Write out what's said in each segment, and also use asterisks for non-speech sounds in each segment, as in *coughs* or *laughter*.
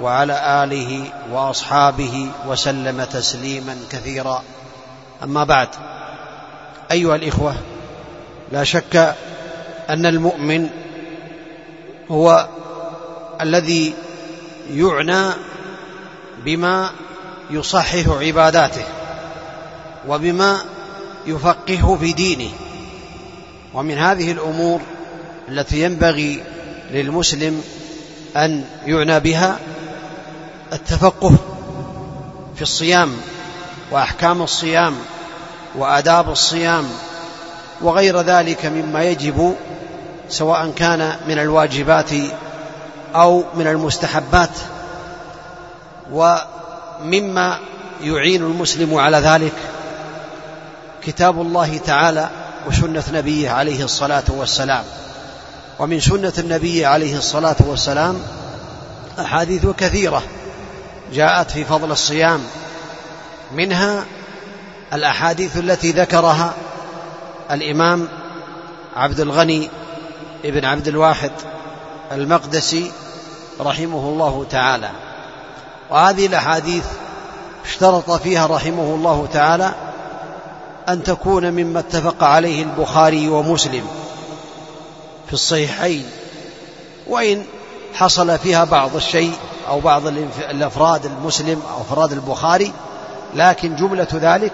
وعلى آله وأصحابه وسلم تسليما كثيرا. أما بعد أيها الإخوة لا شك أن المؤمن هو الذي يعنى بما يصحح عباداته وبما يفقهه في دينه. ومن هذه الأمور التي ينبغي للمسلم أن يعنى بها التفقه في الصيام وأحكام الصيام وآداب الصيام وغير ذلك مما يجب سواء كان من الواجبات أو من المستحبات ومما يعين المسلم على ذلك كتاب الله تعالى وسنة نبيه عليه الصلاة والسلام ومن سنة النبي عليه الصلاة والسلام أحاديث كثيرة جاءت في فضل الصيام منها الأحاديث التي ذكرها الإمام عبد الغني ابن عبد الواحد المقدسي رحمه الله تعالى. وهذه الأحاديث اشترط فيها رحمه الله تعالى أن تكون مما اتفق عليه البخاري ومسلم في الصحيحين. وإن حصل فيها بعض الشيء أو بعض الأفراد المسلم أو أفراد البخاري لكن جملة ذلك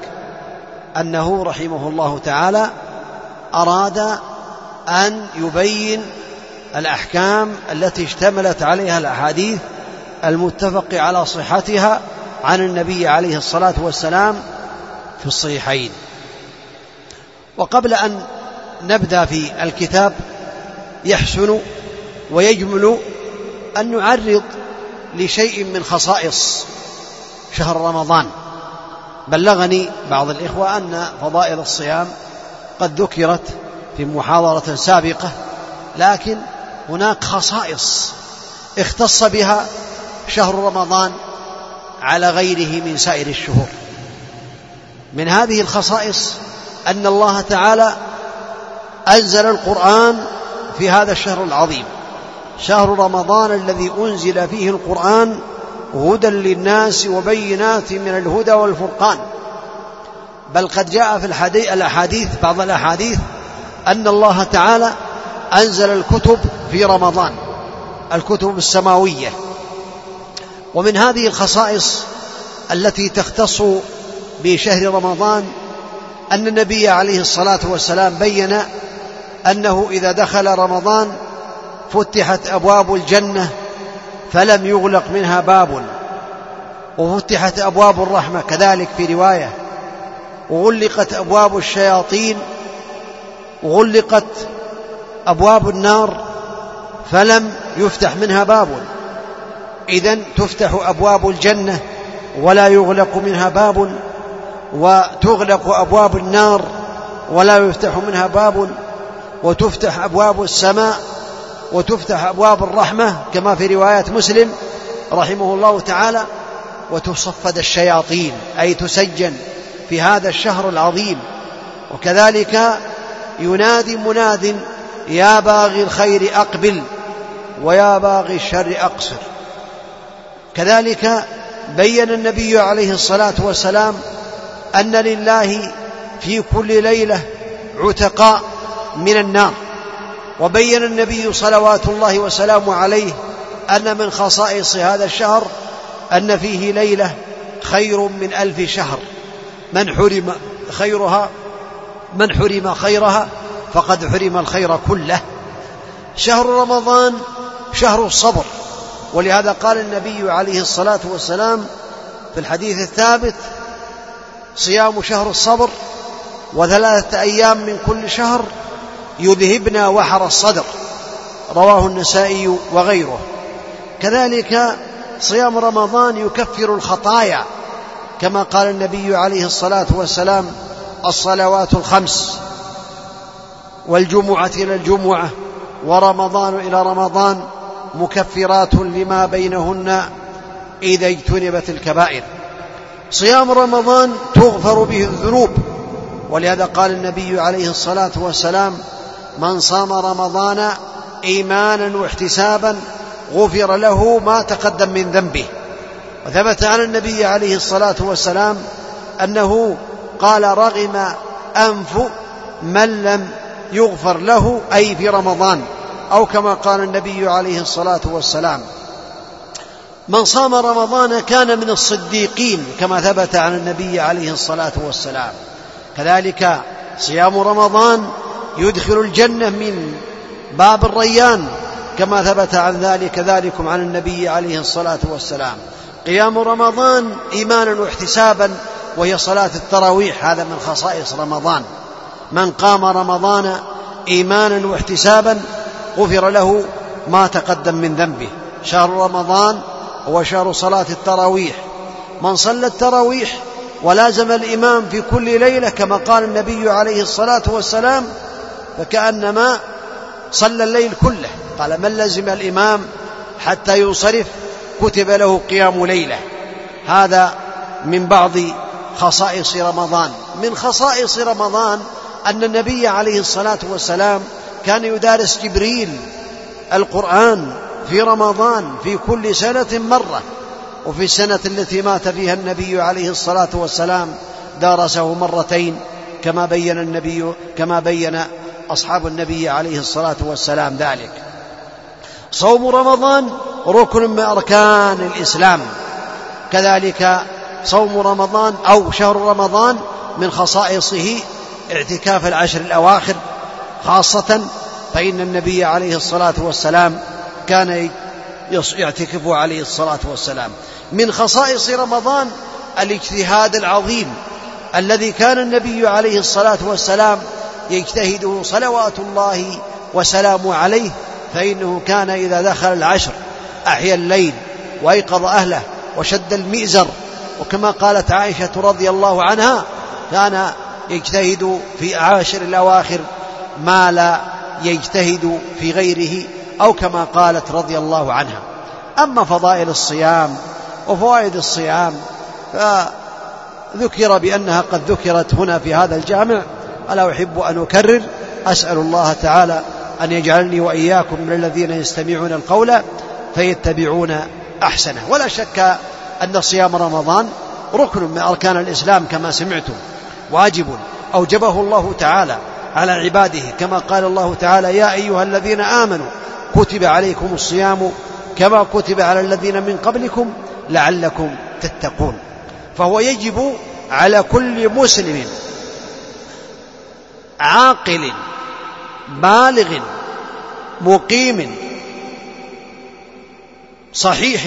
أنه رحمه الله تعالى أراد أن يبين الأحكام التي اشتملت عليها الأحاديث المتفق على صحتها عن النبي عليه الصلاة والسلام في الصحيحين. وقبل أن نبدأ في الكتاب يحسن ويجمل أن نعرض لشيء من خصائص شهر رمضان. بلغني بعض الإخوة أن فضائل الصيام قد ذكرت في محاضرة سابقة لكن هناك خصائص اختص بها شهر رمضان على غيره من سائر الشهور. من هذه الخصائص أن الله تعالى أنزل القرآن في هذا الشهر العظيم. شهر رمضان الذي أنزل فيه القرآن هدى للناس وبينات من الهدى والفرقان. بل قد جاء في الاحاديث بعض الأحاديث أن الله تعالى أنزل الكتب في رمضان الكتب السماوية. ومن هذه الخصائص التي تختص بشهر رمضان أن النبي عليه الصلاة والسلام بين أنه إذا دخل رمضان فتحت أبواب الجنة فلم يغلق منها باب. وفتحت أبواب الرحمة كذلك في رواية. وغلقت أبواب الشياطين. وغلقت أبواب النار فلم يفتح منها باب. اذا تفتح أبواب الجنة ولا يغلق منها باب. وتغلق أبواب النار ولا يفتح منها باب. وتفتح أبواب السماء وتفتح أبواب الرحمة كما في رواية مسلم رحمه الله تعالى وتصفد الشياطين أي تسجن في هذا الشهر العظيم. وكذلك ينادي مناد يا باغي الخير أقبل ويا باغي الشر أقصر. كذلك بين النبي عليه الصلاة والسلام أن لله في كل ليلة عتقاء من النار. وبين النبي صلوات الله وسلامه عليه أن من خصائص هذا الشهر أن فيه ليلة خير من ألف شهر. من حرم خيرها من حرم خيرها فقد حرم الخير كله. شهر رمضان شهر الصبر. ولهذا قال النبي عليه الصلاة والسلام في الحديث الثابت صيام شهر الصبر وثلاثة أيام من كل شهر يذهبن وحر الصدر. رواه النسائي وغيره. كذلك صيام رمضان يكفر الخطايا. كما قال النبي عليه الصلاة والسلام الصلوات الخمس والجمعة إلى الجمعة ورمضان إلى رمضان مكفرات لما بينهن إذا اجتنبت الكبائر. صيام رمضان تغفر به الذنوب. ولهذا قال النبي عليه الصلاة والسلام من صام رمضان إيمانا واحتسابا غفر له ما تقدم من ذنبه. وثبت عن النبي عليه الصلاة والسلام أنه قال رغم أنف من لم يغفر له أي في رمضان أو كما قال النبي عليه الصلاة والسلام. من صام رمضان كان من الصديقين كما ثبت عن النبي عليه الصلاة والسلام. كذلك صيام رمضان يدخل الجنة من باب الريان كما ثبت عن ذلك ذلكم عن النبي عليه الصلاة والسلام. قيام رمضان إيمانا واحتسابا وهي صلاة التراويح هذا من خصائص رمضان. من قام رمضان إيمانا واحتسابا غفر له ما تقدم من ذنبه. شهر رمضان هو شهر صلاة التراويح. من صلى التراويح ولازم الإمام في كل ليلة كما قال النبي عليه الصلاة والسلام فكأنما صلى الليل كله. قال من لزم الإمام حتى ينصرف كتب له قيام ليلة. هذا من بعض خصائص رمضان. من خصائص رمضان أن النبي عليه الصلاة والسلام كان يدارس جبريل القرآن في رمضان في كل سنة مرة. وفي السنة التي مات فيها النبي عليه الصلاة والسلام دارسه مرتين كما بين النبي كما بين أصحاب النبي عليه الصلاة والسلام ذلك. صوم رمضان ركن من أركان الإسلام. كذلك صوم رمضان أو شهر رمضان من خصائصه اعتكاف العشر الأواخر. خاصة فإن النبي عليه الصلاة والسلام كان يعتكف عليه الصلاة والسلام. من خصائص رمضان الاجتهاد العظيم الذي كان النبي عليه الصلاة والسلام يجتهد صلوات الله وسلامه عليه فإنه كان إذا دخل العشر أحيا الليل وأيقظ أهله وشد المئزر. وكما قالت عائشة رضي الله عنها كان يجتهد في عاشر الأواخر ما لا يجتهد في غيره أو كما قالت رضي الله عنها. أما فضائل الصيام وفوائد الصيام فذكر بأنها قد ذكرت هنا في هذا الجامع ألا أحب أن أكرر؟ أسأل الله تعالى أن يجعلني وإياكم من الذين يستمعون القول فيتبعون أحسنه. ولا شك أن صيام رمضان ركن من أركان الإسلام كما سمعتم واجب أوجبه الله تعالى على عباده. كما قال الله تعالى يا أيها الذين آمنوا كتب عليكم الصيام كما كتب على الذين من قبلكم لعلكم تتقون. فهو يجب على كل مسلم عاقل بالغ مقيم صحيح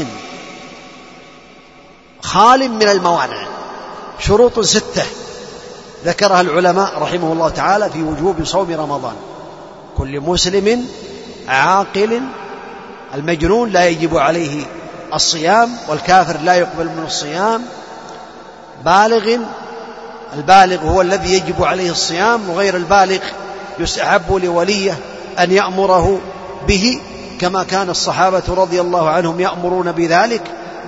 خال من الموانع. شروط ستة ذكرها العلماء رحمه الله تعالى في وجوب صوم رمضان. كل مسلم عاقل المجنون لا يجب عليه الصيام والكافر لا يقبل من الصيام. بالغ البالغ هو الذي يجب عليه الصيام وغير البالغ يستحب لوليه أن يأمره به كما كان الصحابة رضي الله عنهم يأمرون بذلك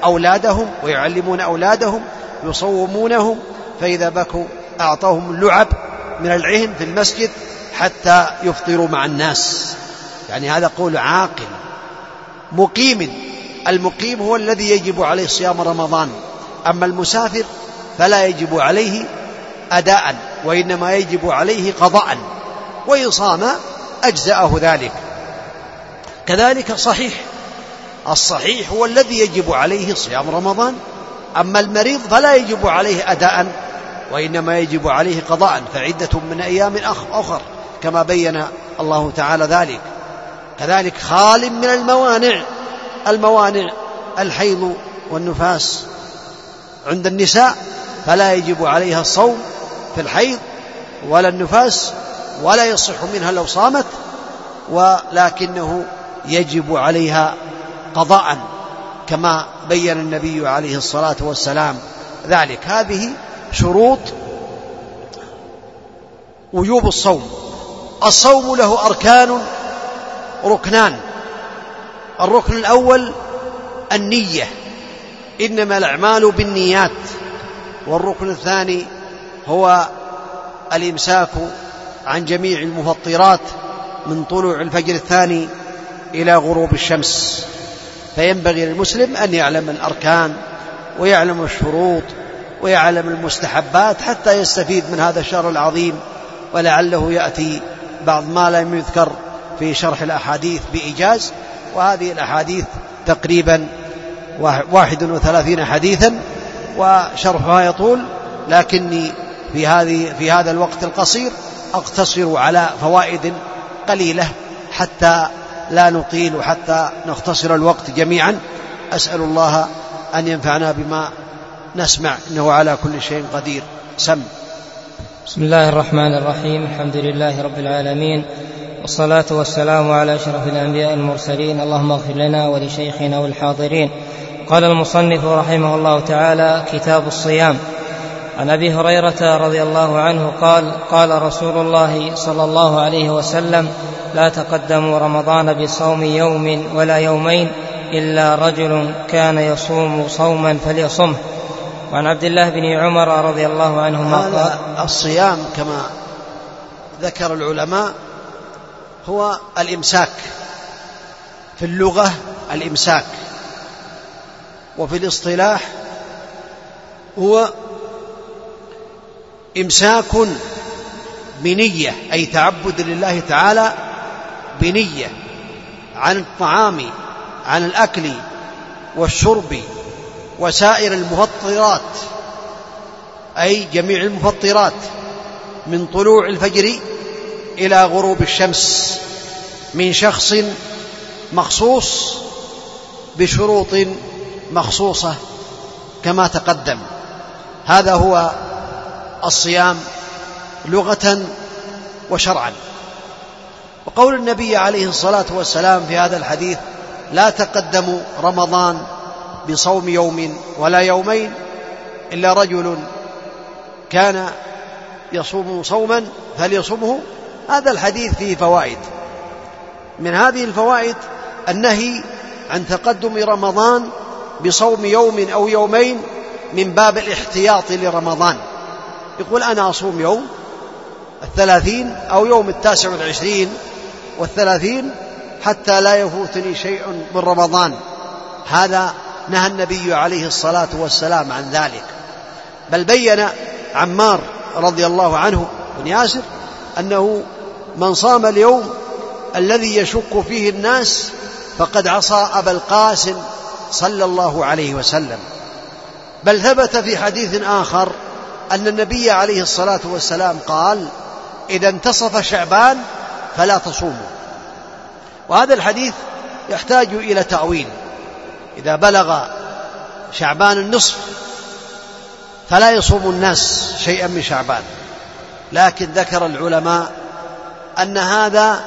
أولادهم ويعلمون أولادهم يصومونهم فإذا بكوا أعطاهم اللعب من العهن في المسجد حتى يفطروا مع الناس. يعني هذا قول عاقل مقيم. المقيم هو الذي يجب عليه صيام رمضان. أما المسافر فلا يجب عليه أداء وإنما يجب عليه قضاء وإن صام أجزأه ذلك. كذلك صحيح الصحيح هو الذي يجب عليه صيام رمضان أما المريض فلا يجب عليه أداء وإنما يجب عليه قضاء فعدة من أيام أخر كما بين الله تعالى ذلك. كذلك خال من الموانع الموانع الحيض والنفاس. عند النساء فلا يجب عليها الصوم في الحيض ولا النفاس ولا يصح منها لو صامت ولكنه يجب عليها قضاء كما بين النبي عليه الصلاة والسلام ذلك. هذه شروط وجوب الصوم. الصوم له أركان ركنان. الركن الأول النية إنما الأعمال بالنيات والركن الثاني هو الإمساك عن جميع المفطرات من طلوع الفجر الثاني إلى غروب الشمس. فينبغي للمسلم أن يعلم الأركان ويعلم الشروط ويعلم المستحبات حتى يستفيد من هذا الشهر العظيم ولعله يأتي بعض ما لم يذكر في شرح الأحاديث بإيجاز. وهذه الأحاديث تقريبا واحد وثلاثين حديثا وشرحها يطول لكني في هذه في هذا الوقت القصير أقتصر على فوائد قليلة حتى لا نطيل حتى نختصر الوقت جميعا. أسأل الله أن ينفعنا بما نسمع. إنه على كل شيء قدير. سم. بسم الله الرحمن الرحيم. الحمد لله رب العالمين. والصلاة والسلام على أشرف الأنبياء المرسلين اللهم اغفر لنا ولشيخنا والحاضرين. قال المصنف رحمه الله تعالى كتاب الصيام. عن أبي هريرة رضي الله عنه قال قال رسول الله صلى الله عليه وسلم لا تقدموا رمضان بصوم يوم ولا يومين إلا رجل كان يصوم صوما فليصمه. وعن عبد الله بن عمر رضي الله عنهما قال الصيام كما ذكر العلماء هو الإمساك في اللغة الإمساك وفي الاصطلاح هو إمساك بنية أي تعبد لله تعالى بنية عن الطعام عن الأكل والشرب وسائر المفطرات أي جميع المفطرات من طلوع الفجر إلى غروب الشمس من شخص مخصوص بشروط مخصوصة كما تقدم. هذا هو الصيام لغة وشرعا. وقول النبي عليه الصلاة والسلام في هذا الحديث لا تقدموا رمضان بصوم يوم ولا يومين إلا رجل كان يصوم صوما فليصومه. هذا الحديث فيه فوائد. من هذه الفوائد النهي عن تقدم رمضان بصوم يوم أو يومين من باب الاحتياط لرمضان. يقول أنا أصوم يوم الثلاثين أو يوم التاسع والعشرين والثلاثين حتى لا يفوتني شيء من رمضان. هذا نهى النبي عليه الصلاة والسلام عن ذلك. بل بين عمار رضي الله عنه بن ياسر أنه من صام اليوم الذي يشك فيه الناس فقد عصى أبا القاسم صلى الله عليه وسلم. بل ثبت في حديث آخر أن النبي عليه الصلاة والسلام قال إذا انتصف شعبان فلا تصوموا. وهذا الحديث يحتاج إلى تأويل. إذا بلغ شعبان النصف فلا يصوم الناس شيئا من شعبان. لكن ذكر العلماء أن هذا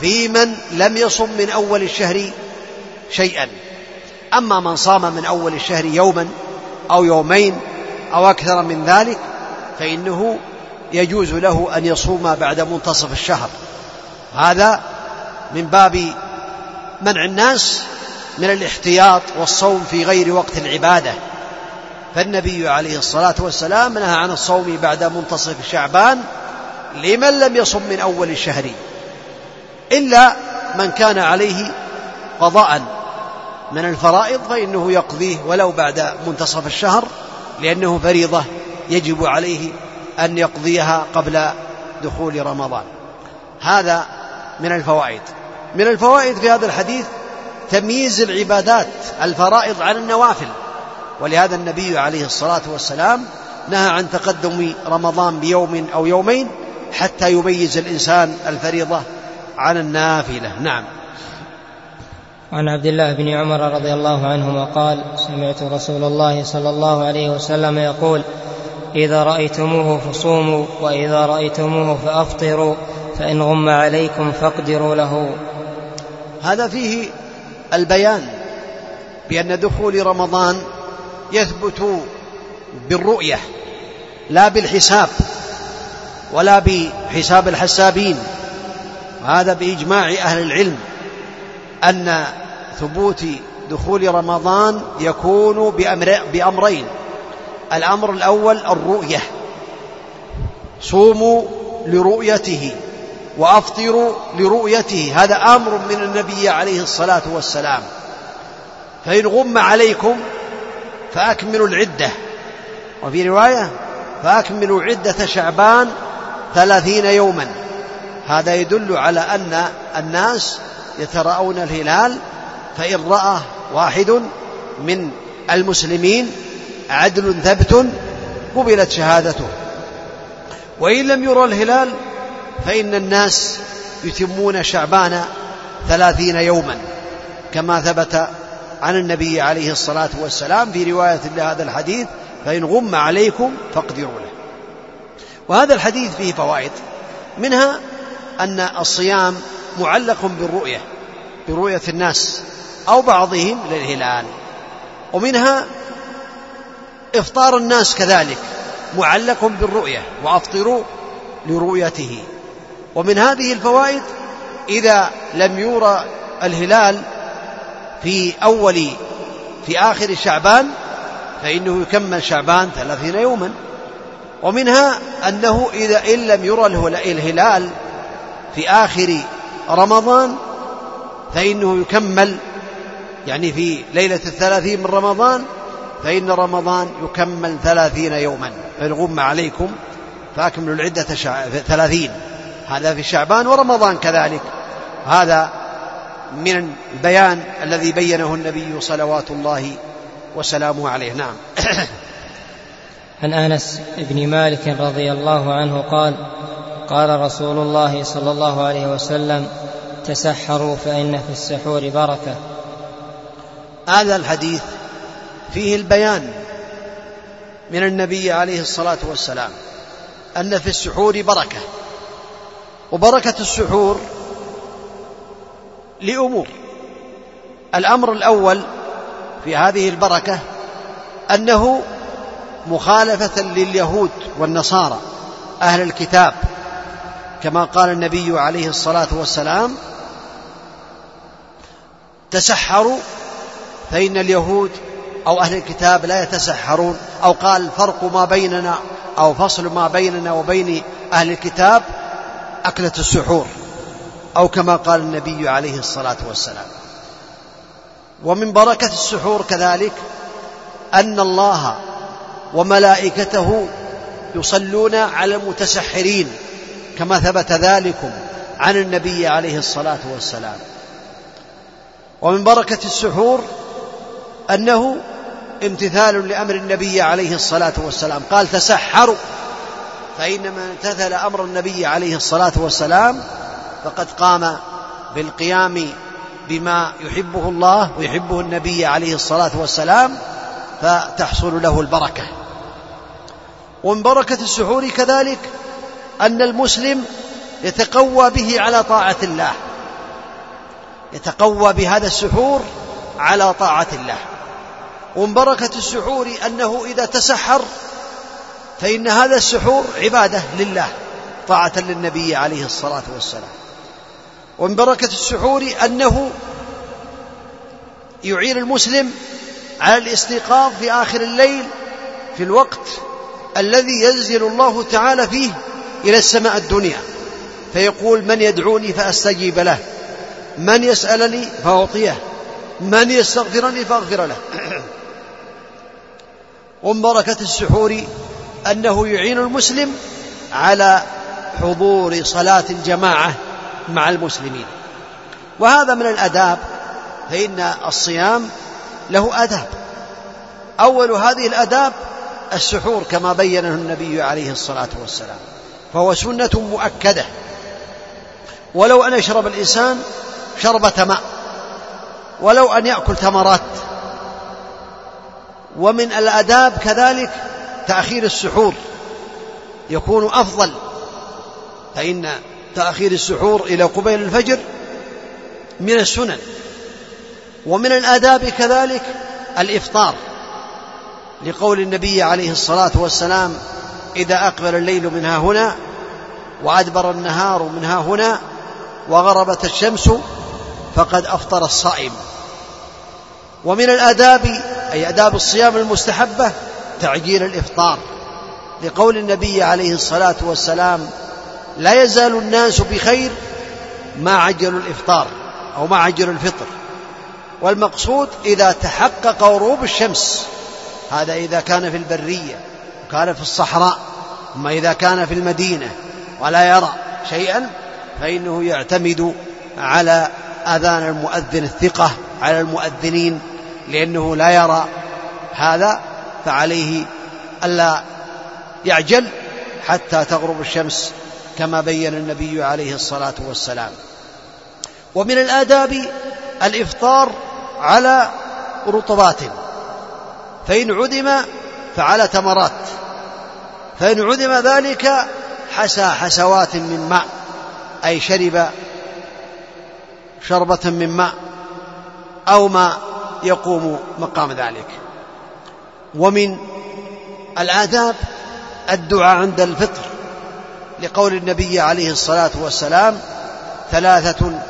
في من لم يصم من أول الشهر شيئا. أما من صام من أول الشهر يوما أو يومين أو أكثر من ذلك فإنه يجوز له أن يصوم بعد منتصف الشهر. هذا من باب منع الناس من الاحتياط والصوم في غير وقت العبادة. فالنبي عليه الصلاة والسلام نهى عن الصوم بعد منتصف شعبان لمن لم يصم من أول الشهر إلا من كان عليه قضاء من الفرائض فإنه يقضيه ولو بعد منتصف الشهر. لأنه فريضة يجب عليه أن يقضيها قبل دخول رمضان. هذا من الفوائد. من الفوائد في هذا الحديث تمييز العبادات الفرائض عن النوافل. ولهذا النبي عليه الصلاة والسلام نهى عن تقدم رمضان بيوم أو يومين حتى يميز الإنسان الفريضة عن النافلة. نعم. عن عبد الله بن عمر رضي الله عنهما قال سمعت رسول الله صلى الله عليه وسلم يقول إذا رأيتموه فصوموا وإذا رأيتموه فأفطروا فإن غم عليكم فاقدروا له. هذا فيه البيان بأن دخول رمضان يثبت بالرؤية لا بالحساب ولا بحساب الحسابين وهذا بإجماع أهل العلم أن ثبوت دخول رمضان يكون بأمر بأمرين. الأمر الأول الرؤية. صوموا لرؤيته وأفطروا لرؤيته. هذا أمر من النبي عليه الصلاة والسلام. فإن غم عليكم فأكملوا العدة. وفي رواية فأكملوا عدة شعبان ثلاثين يوما. هذا يدل على أن الناس يتراءون الهلال فإن رأى واحد من المسلمين عدل ثبت قبلت شهادته. وإن لم يرى الهلال فإن الناس يتمون شعبان ثلاثين يوما كما ثبت عن النبي عليه الصلاة والسلام في رواية لهذا الحديث فإن غم عليكم فاقدروا له. وهذا الحديث فيه فوائد منها أن الصيام معلق بالرؤية برؤية الناس. أو بعضهم للهلال. ومنها إفطار الناس كذلك معلق بالرؤية وأفطروا لرؤيته. ومن هذه الفوائد إذا لم يرى الهلال في أول في آخر شعبان فإنه يكمل شعبان ثلاثين يوما. ومنها أنه إذا إن لم يرى الهلال في آخر رمضان فإنه يكمل يعني في ليلة الثلاثين من رمضان فإن رمضان يكمل ثلاثين يوما. فإن غم عليكم فأكملوا العدة. ثلاثين. هذا في شعبان ورمضان كذلك. هذا من البيان الذي بينه النبي صلوات الله وسلامه عليه. نعم. *coughs* عن أنس بن مالك رضي الله عنه قال قال رسول الله صلى الله عليه وسلم تسحروا فإن في السحور بركة. هذا الحديث فيه البيان من النبي عليه الصلاة والسلام أن في السحور بركة وبركة السحور لأمور. الأمر الأول في هذه البركة أنه مخالفة لليهود والنصارى أهل الكتاب كما قال النبي عليه الصلاة والسلام تسحروا فإن اليهود أو أهل الكتاب لا يتسحرون أو قال الفرق ما بيننا أو فصل ما بيننا وبين أهل الكتاب أكلة السحور أو كما قال النبي عليه الصلاة والسلام. ومن بركة السحور كذلك أن الله وملائكته يصلون على المتسحرين كما ثبت ذلكم عن النبي عليه الصلاة والسلام. ومن بركة السحور أنه امتثال لأمر النبي عليه الصلاة والسلام. قال تسحروا فإن من امتثل أمر النبي عليه الصلاة والسلام فقد قام بالقيام بما يحبه الله ويحبه النبي عليه الصلاة والسلام فتحصل له البركة. ومن بركة السحور كذلك أن المسلم يتقوى به على طاعة الله. يتقوى بهذا السحور على طاعة الله. ومن بركة السحور أنه إذا تسحر فإن هذا السحور عبادة لله طاعة للنبي عليه الصلاة والسلام. ومن بركة السحور أنه يعين المسلم على الاستيقاظ في آخر الليل في الوقت الذي ينزل الله تعالى فيه إلى السماء الدنيا. فيقول من يدعوني فأستجيب له من يسألني فأعطيه من يستغفرني فأغفر له. ومن بركة السحور أنه يعين المسلم على حضور صلاة الجماعة مع المسلمين. وهذا من الأداب فإن الصيام له أداب. أول هذه الأداب السحور كما بينه النبي عليه الصلاة والسلام. فهو سنة مؤكدة. ولو أن يشرب الإنسان شربة ماء ولو أن يأكل تمرات ومن الأداب كذلك تأخير السحور يكون أفضل. فإن تأخير السحور إلى قبيل الفجر من السنن. ومن الآداب كذلك الإفطار لقول النبي عليه الصلاة والسلام إذا أقبل الليل منها هنا وأدبر النهار منها هنا وغربت الشمس فقد أفطر الصائم. ومن الآداب أي آداب الصيام المستحبة تعجيل الإفطار. لقول النبي عليه الصلاة والسلام لا يزال الناس بخير ما عجلوا الإفطار أو ما عجلوا الفطر. والمقصود إذا تحقق غروب الشمس هذا إذا كان في البرية وكان في الصحراء أما إذا كان في المدينة ولا يرى شيئا فإنه يعتمد على أذان المؤذن الثقة على المؤذنين لأنه لا يرى هذا فعليه ألا يعجل حتى تغرب الشمس كما بين النبي عليه الصلاة والسلام. ومن الآداب الإفطار على رطبات. فإن عدم فعلى تمرات. فإن عدم ذلك حسى حسوات من ماء أي شرب شربة من ماء أو ما يقوم مقام ذلك. ومن الآداب الدعاء عند الفطر لقول النبي عليه الصلاة والسلام ثلاثة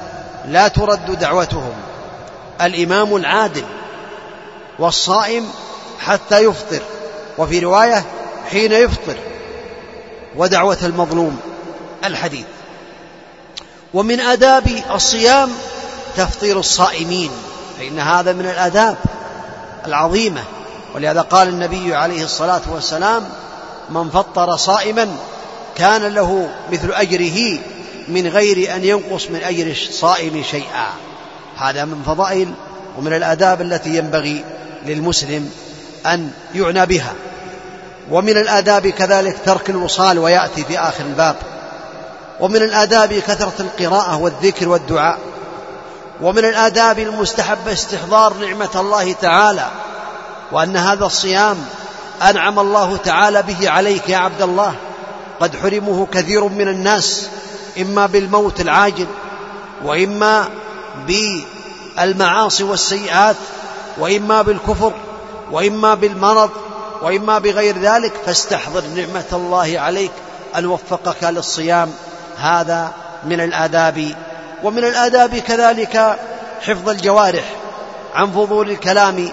لا ترد دعوتهم الإمام العادل والصائم حتى يفطر وفي رواية حين يفطر ودعوة المظلوم الحديث. ومن آداب الصيام تفطير الصائمين فإن هذا من الآداب العظيمة. ولهذا قال النبي عليه الصلاة والسلام من فطر صائما كان له مثل أجره من غير أن ينقص من أجر الصائم شيئا. هذا من فضائل ومن الآداب التي ينبغي للمسلم أن يعنى بها. ومن الآداب كذلك ترك الوصال ويأتي في آخر الباب. ومن الآداب كثرة القراءة والذكر والدعاء. ومن الآداب المستحبة استحضار نعمة الله تعالى وأن هذا الصيام أنعم الله تعالى به عليك يا عبد الله. قد حرمه كثير من الناس إما بالموت العاجل وإما بالمعاصي والسيئات وإما بالكفر وإما بالمرض وإما بغير ذلك. فاستحضر نعمة الله عليك أن وفقك للصيام. هذا من الآداب ومن الآداب كذلك حفظ الجوارح عن فضول الكلام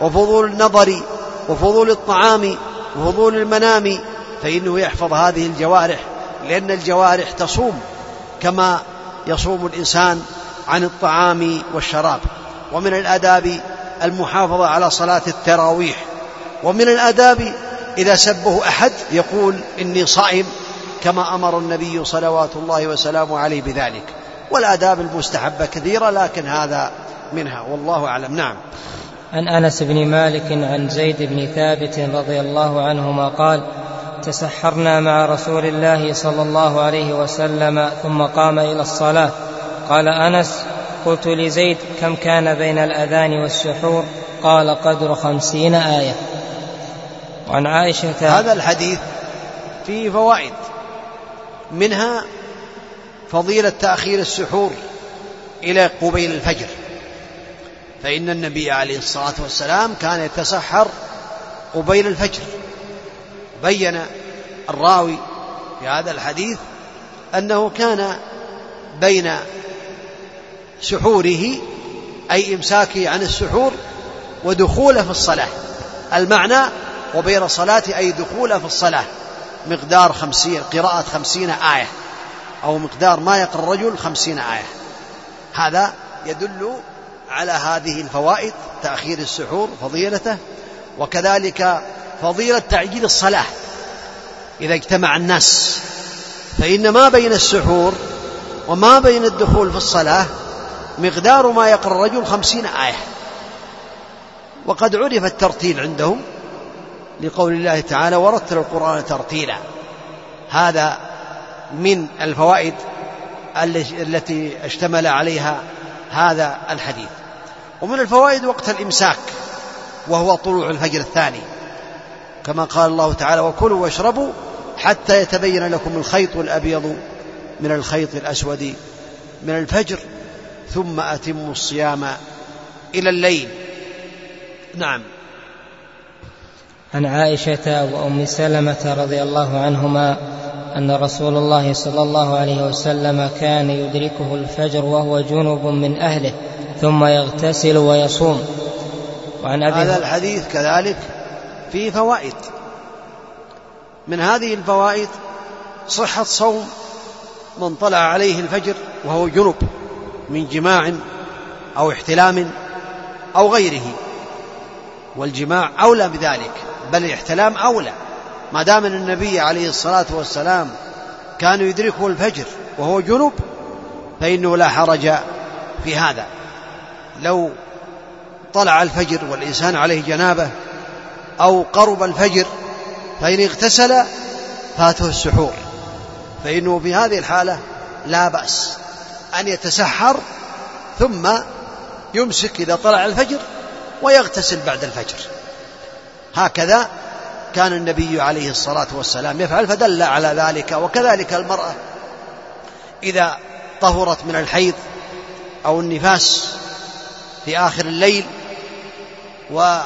وفضول النظر وفضول الطعام وفضول المنام فإنه يحفظ هذه الجوارح لأن الجوارح تصوم كما يصوم الإنسان عن الطعام والشراب. ومن الآداب المحافظة على صلاة التراويح. ومن الآداب إذا سبه أحد يقول إني صائم كما أمر النبي صلوات الله وسلامه عليه بذلك. والآداب المستحبة كثيرة لكن هذا منها. والله أعلم. نعم. عن أنس بن مالك عن زيد بن ثابت رضي الله عنهما قال تسحرنا مع رسول الله صلى الله عليه وسلم ثم قام إلى الصلاة. قال أنس قلت لزيد كم كان بين الأذان والسحور؟ قال قدر خمسين آية. وعن عائشة هذا الحديث فيه فوائد. منها فضيلة تأخير السحور إلى قبيل الفجر. فإن النبي عليه الصلاة والسلام كان يتسحر قبيل الفجر. بين الراوي في هذا الحديث أنه كان بين سحوره أي إمساكه عن السحور ودخوله في الصلاة. المعنى وبين الصلاة أي دخوله في الصلاة. مقدار خمسين قراءة خمسين آية. أو مقدار ما يقرأ الرجل خمسين آية. هذا يدل على هذه الفوائد تأخير السحور فضيلته وكذلك فضيلة تعجيل الصلاة. إذا اجتمع الناس فإن ما بين السحور وما بين الدخول في الصلاة مقدار ما يقرأ الرجل خمسين آية. وقد عرف الترتيل عندهم لقول الله تعالى ورتل القرآن ترتيلا. هذا من الفوائد التي اشتمل عليها هذا الحديث. ومن الفوائد وقت الإمساك وهو طلوع الفجر الثاني. كما قال الله تعالى وكلوا واشربوا حتى يتبين لكم الخيط الأبيض من الخيط الأسود من الفجر ثم أتموا الصيام إلى الليل. نعم. عن عائشة وأم سلمة رضي الله عنهما أن رسول الله صلى الله عليه وسلم كان يدركه الفجر وهو جنب من أهله ثم يغتسل ويصوم. وعن أبي هذا الحديث كذلك فيه فوائد. من هذه الفوائد صحة صوم من طلع عليه الفجر وهو جنب من جماع أو احتلام أو غيره والجماع أولى بذلك بل الاحتلام أولى. ما دام أن النبي عليه الصلاة والسلام كان يدركه الفجر وهو جنب فإنه لا حرج في هذا. لو طلع الفجر والإنسان عليه جنابة أو قرب الفجر فإن اغتسل فاته السحور. فإنه في هذه الحالة لا بأس أن يتسحر ثم يمسك إذا طلع الفجر ويغتسل بعد الفجر. هكذا كان النبي عليه الصلاة والسلام يفعل فدل على ذلك وكذلك المرأة إذا طهرت من الحيض أو النفاس في آخر الليل و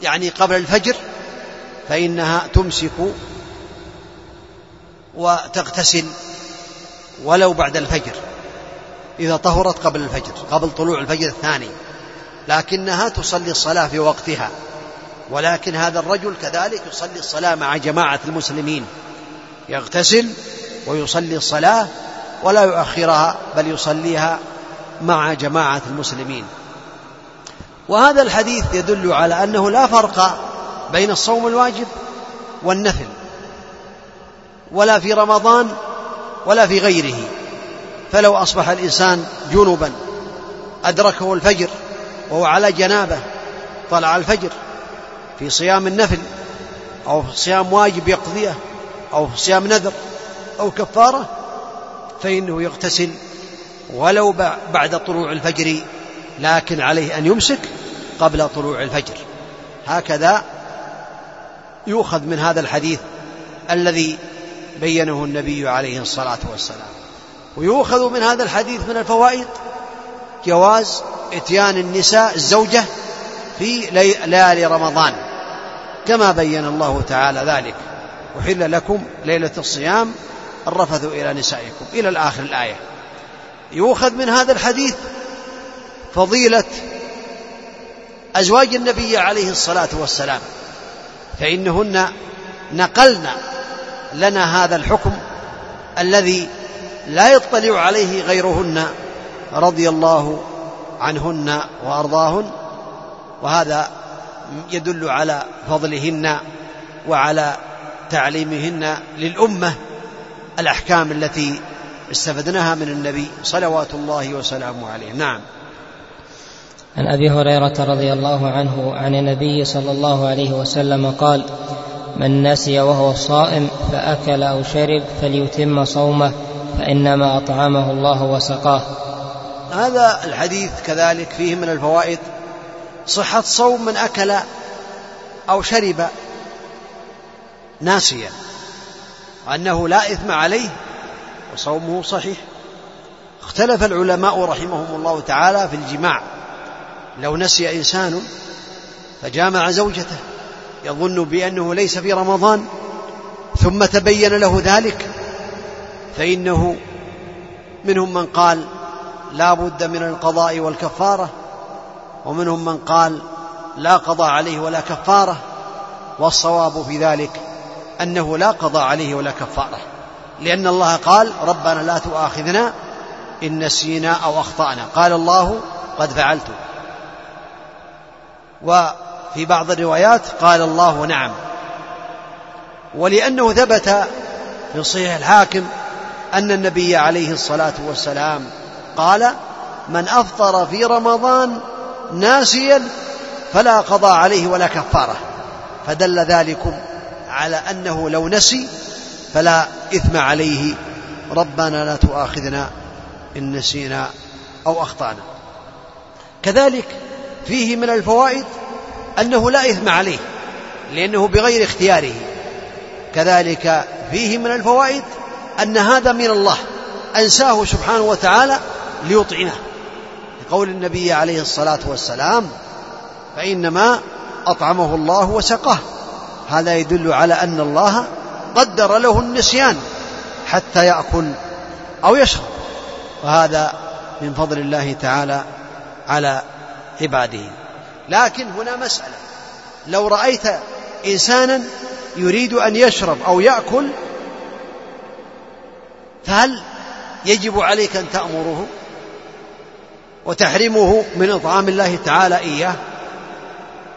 يعني قبل الفجر فإنها تمسك وتغتسل ولو بعد الفجر إذا طهرت قبل الفجر قبل طلوع الفجر الثاني لكنها تصلي الصلاة في وقتها. ولكن هذا الرجل كذلك يصلي الصلاة مع جماعة المسلمين. يغتسل ويصلي الصلاة ولا يؤخرها بل يصليها مع جماعة المسلمين. وهذا الحديث يدل على أنه لا فرق بين الصوم الواجب والنفل ولا في رمضان ولا في غيره. فلو أصبح الإنسان جنبا أدركه الفجر وهو على جنابة طلع الفجر في صيام النفل أو في صيام واجب يقضيه أو في صيام نذر أو كفارة فإنه يغتسل ولو بعد طلوع الفجر لكن عليه أن يمسك قبل طلوع الفجر. هكذا يؤخذ من هذا الحديث الذي بينه النبي عليه الصلاة والسلام. ويؤخذ من هذا الحديث من الفوائد جواز إتيان النساء الزوجة في ليالي رمضان. كما بين الله تعالى ذلك. أحل لكم ليلة الصيام الرفث إلى نسائكم. إلى الآخر الآية. يؤخذ من هذا الحديث فضيلة أزواج النبي عليه الصلاة والسلام. فإنهن نقلن لنا هذا الحكم الذي لا يطلع عليه غيرهن رضي الله عنهن وأرضاهن وهذا يدل على فضلهن وعلى تعليمهن للأمة الأحكام التي استفدناها من النبي صلوات الله وسلامه عليه. نعم. عن أبي هريرة رضي الله عنه عن النبي صلى الله عليه وسلم قال من نسي وهو صائم فأكل أو شرب فليتم صومه فإنما أطعمه الله وسقاه. هذا الحديث كذلك فيه من الفوائد صحة صوم من أكل أو شرب ناسيا وأنه لا إثم عليه وصومه صحيح. اختلف العلماء رحمهم الله تعالى في الجماع. لو نسي إنسان فجامع زوجته يظن بأنه ليس في رمضان ثم تبين له ذلك فإنه منهم من قال لا بد من القضاء والكفارة ومنهم من قال لا قضاء عليه ولا كفارة والصواب في ذلك أنه لا قضاء عليه ولا كفارة. لأن الله قال ربنا لا تؤاخذنا إن نسينا أو أخطأنا. قال الله قد فعلت. وفي بعض الروايات قال الله نعم. ولأنه ثبت في صحيح الحاكم أن النبي عليه الصلاة والسلام قال من أفطر في رمضان ناسيا فلا قضاء عليه ولا كفارة. فدل ذلكم على أنه لو نسي فلا إثم عليه. ربنا لا تؤاخذنا إن نسينا أو أخطأنا. كذلك فيه من الفوائد أنه لا إثم عليه لأنه بغير اختياره. كذلك فيه من الفوائد أن هذا من الله أنساه سبحانه وتعالى ليطعمه لقول النبي عليه الصلاة والسلام فإنما أطعمه الله وسقاه. هذا يدل على أن الله قدر له النسيان حتى يأكل أو يشرب. وهذا من فضل الله تعالى على عباده. لكن هنا مسألة. لو رأيت إنسانا يريد أن يشرب أو يأكل فهل يجب عليك أن تأمره؟ وتحرمه من إطعام الله تعالى إياه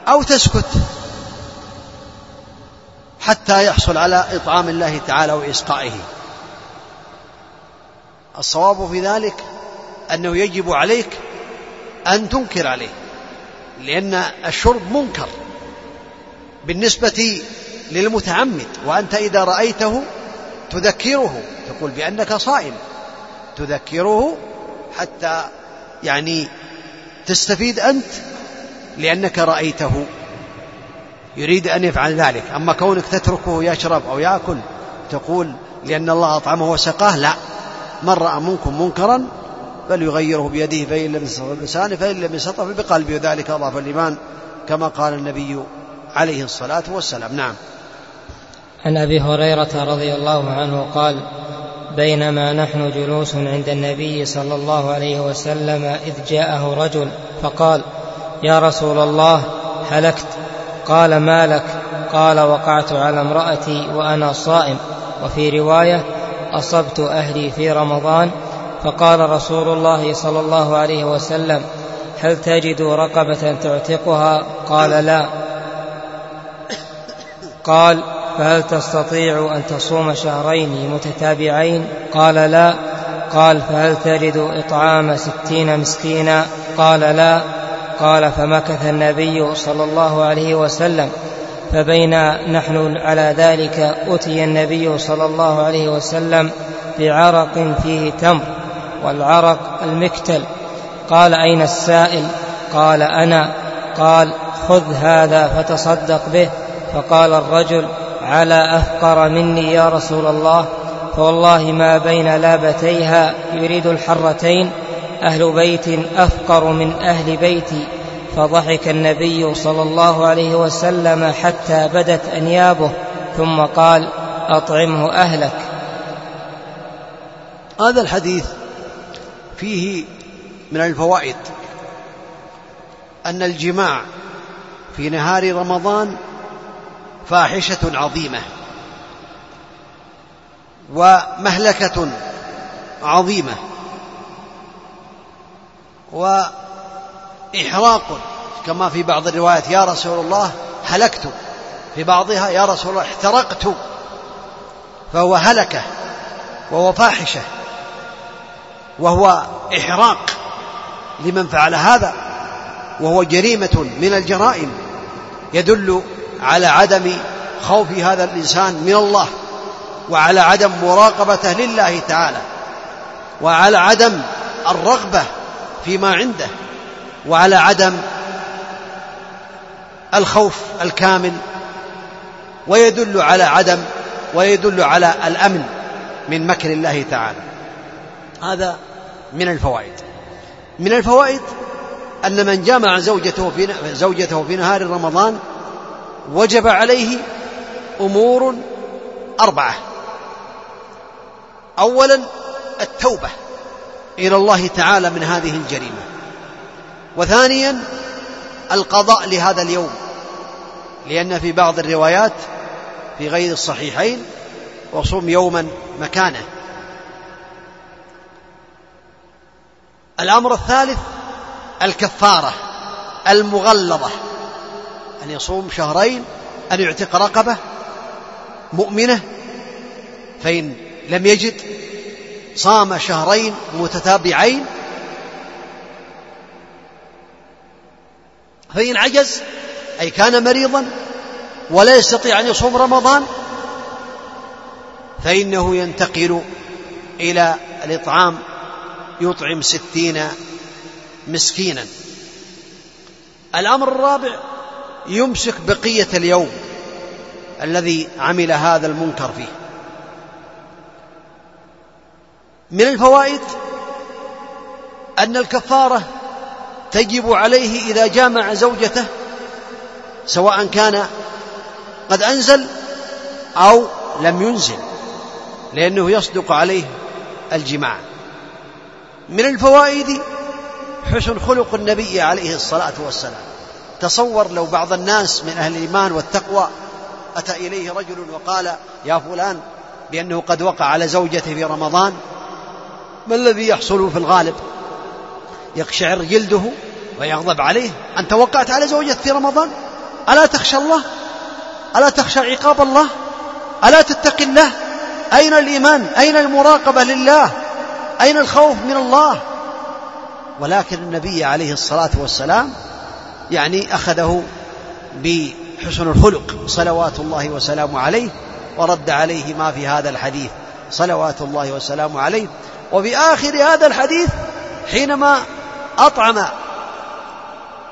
أو تسكت حتى يحصل على إطعام الله تعالى وإسقائه. الصواب في ذلك أنه يجب عليك أن تنكر عليه لأن الشرب منكر بالنسبة للمتعمد وأنت إذا رأيته تذكره تقول بأنك صائم تذكره حتى يعني تستفيد أنت لأنك رأيته. يريد أن يفعل ذلك. أما كونك تتركه يشرب أو يأكل تقول لأن الله أطعمه وسقاه لا. من رأى منكم منكرا فليغيره بيده فإن لم يستطع بلسانه فإن لم يستطع بقلبه وذلك أضعف الإيمان كما قال النبي عليه الصلاة والسلام. نعم. عن أبي هريرة رضي الله عنه قال بينما نحن جلوس عند النبي صلى الله عليه وسلم إذ جاءه رجل فقال يا رسول الله هلكت. قال ما لك؟ قال وقعت على امرأتي وأنا صائم. وفي رواية أصبت أهلي في رمضان. فقال رسول الله صلى الله عليه وسلم هل تجد رقبة تعتقها؟ قال لا. قال فهل تستطيع أن تصوم شهرين متتابعين؟ قال لا. قال فهل تجد إطعام ستين مسكينا؟ قال لا. قال فمكث النبي صلى الله عليه وسلم. فبينا نحن على ذلك أتي النبي صلى الله عليه وسلم بعرق فيه تمر والعرق المكتل. قال أين السائل؟ قال أنا. قال خذ هذا فتصدق به. فقال الرجل على أفقر مني يا رسول الله فوالله ما بين لابتيها يريد الحرتين أهل بيت أفقر من أهل بيتي. فضحك النبي صلى الله عليه وسلم حتى بدت أنيابه ثم قال أطعمه أهلك. هذا الحديث فيه من الفوائد أن الجماع في نهار رمضان فاحشة عظيمة ومهلكة عظيمة وإحراق كما في بعض الروايات يا رسول الله هلكت. في بعضها يا رسول الله احترقت. فهو هلكة وهو فاحشة وهو إحراق لمن فعل هذا وهو جريمة من الجرائم يدل على عدم خوف هذا الإنسان من الله وعلى عدم مراقبته لله تعالى وعلى عدم الرغبة فيما عنده وعلى عدم الخوف الكامل ويدل على عدم ويدل على الأمن من مكر الله تعالى. هذا من الفوائد. من الفوائد أن من جامع زوجته في زوجته في نهار رمضان وجب عليه أمور أربعة. اولا التوبة إلى الله تعالى من هذه الجريمة. وثانيا القضاء لهذا اليوم. لأن في بعض الروايات في غير الصحيحين وصوم يوما مكانه. الأمر الثالث الكفارة المغلظة. أن يصوم شهرين أن يعتق رقبة مؤمنة فإن لم يجد صام شهرين متتابعين فإن عجز أي كان مريضا ولا يستطيع أن يصوم رمضان فإنه ينتقل إلى الإطعام يطعم ستين مسكينا. الأمر الرابع يمسك بقية اليوم الذي عمل هذا المنكر فيه. من الفوائد أن الكفارة تجب عليه إذا جامع زوجته سواء كان قد أنزل أو لم ينزل لأنه يصدق عليه الجماع. من الفوائد حسن خلق النبي عليه الصلاة والسلام. تصور لو بعض الناس من أهل الإيمان والتقوى أتى إليه رجل وقال يا فلان بأنه قد وقع على زوجته في رمضان ما الذي يحصل في الغالب؟ يقشعر جلده ويغضب عليه أنت وقعت على زوجتك في رمضان؟ ألا تخشى الله؟ ألا تخشى عقاب الله؟ ألا تتقي الله؟ أين الإيمان؟ أين المراقبة لله؟ أين الخوف من الله؟ ولكن النبي عليه الصلاة والسلام يعني أخذه بحسن الخلق صلوات الله وسلامه عليه ورد عليه ما في هذا الحديث صلوات الله وسلامه عليه. وفي آخر هذا الحديث حينما أطعم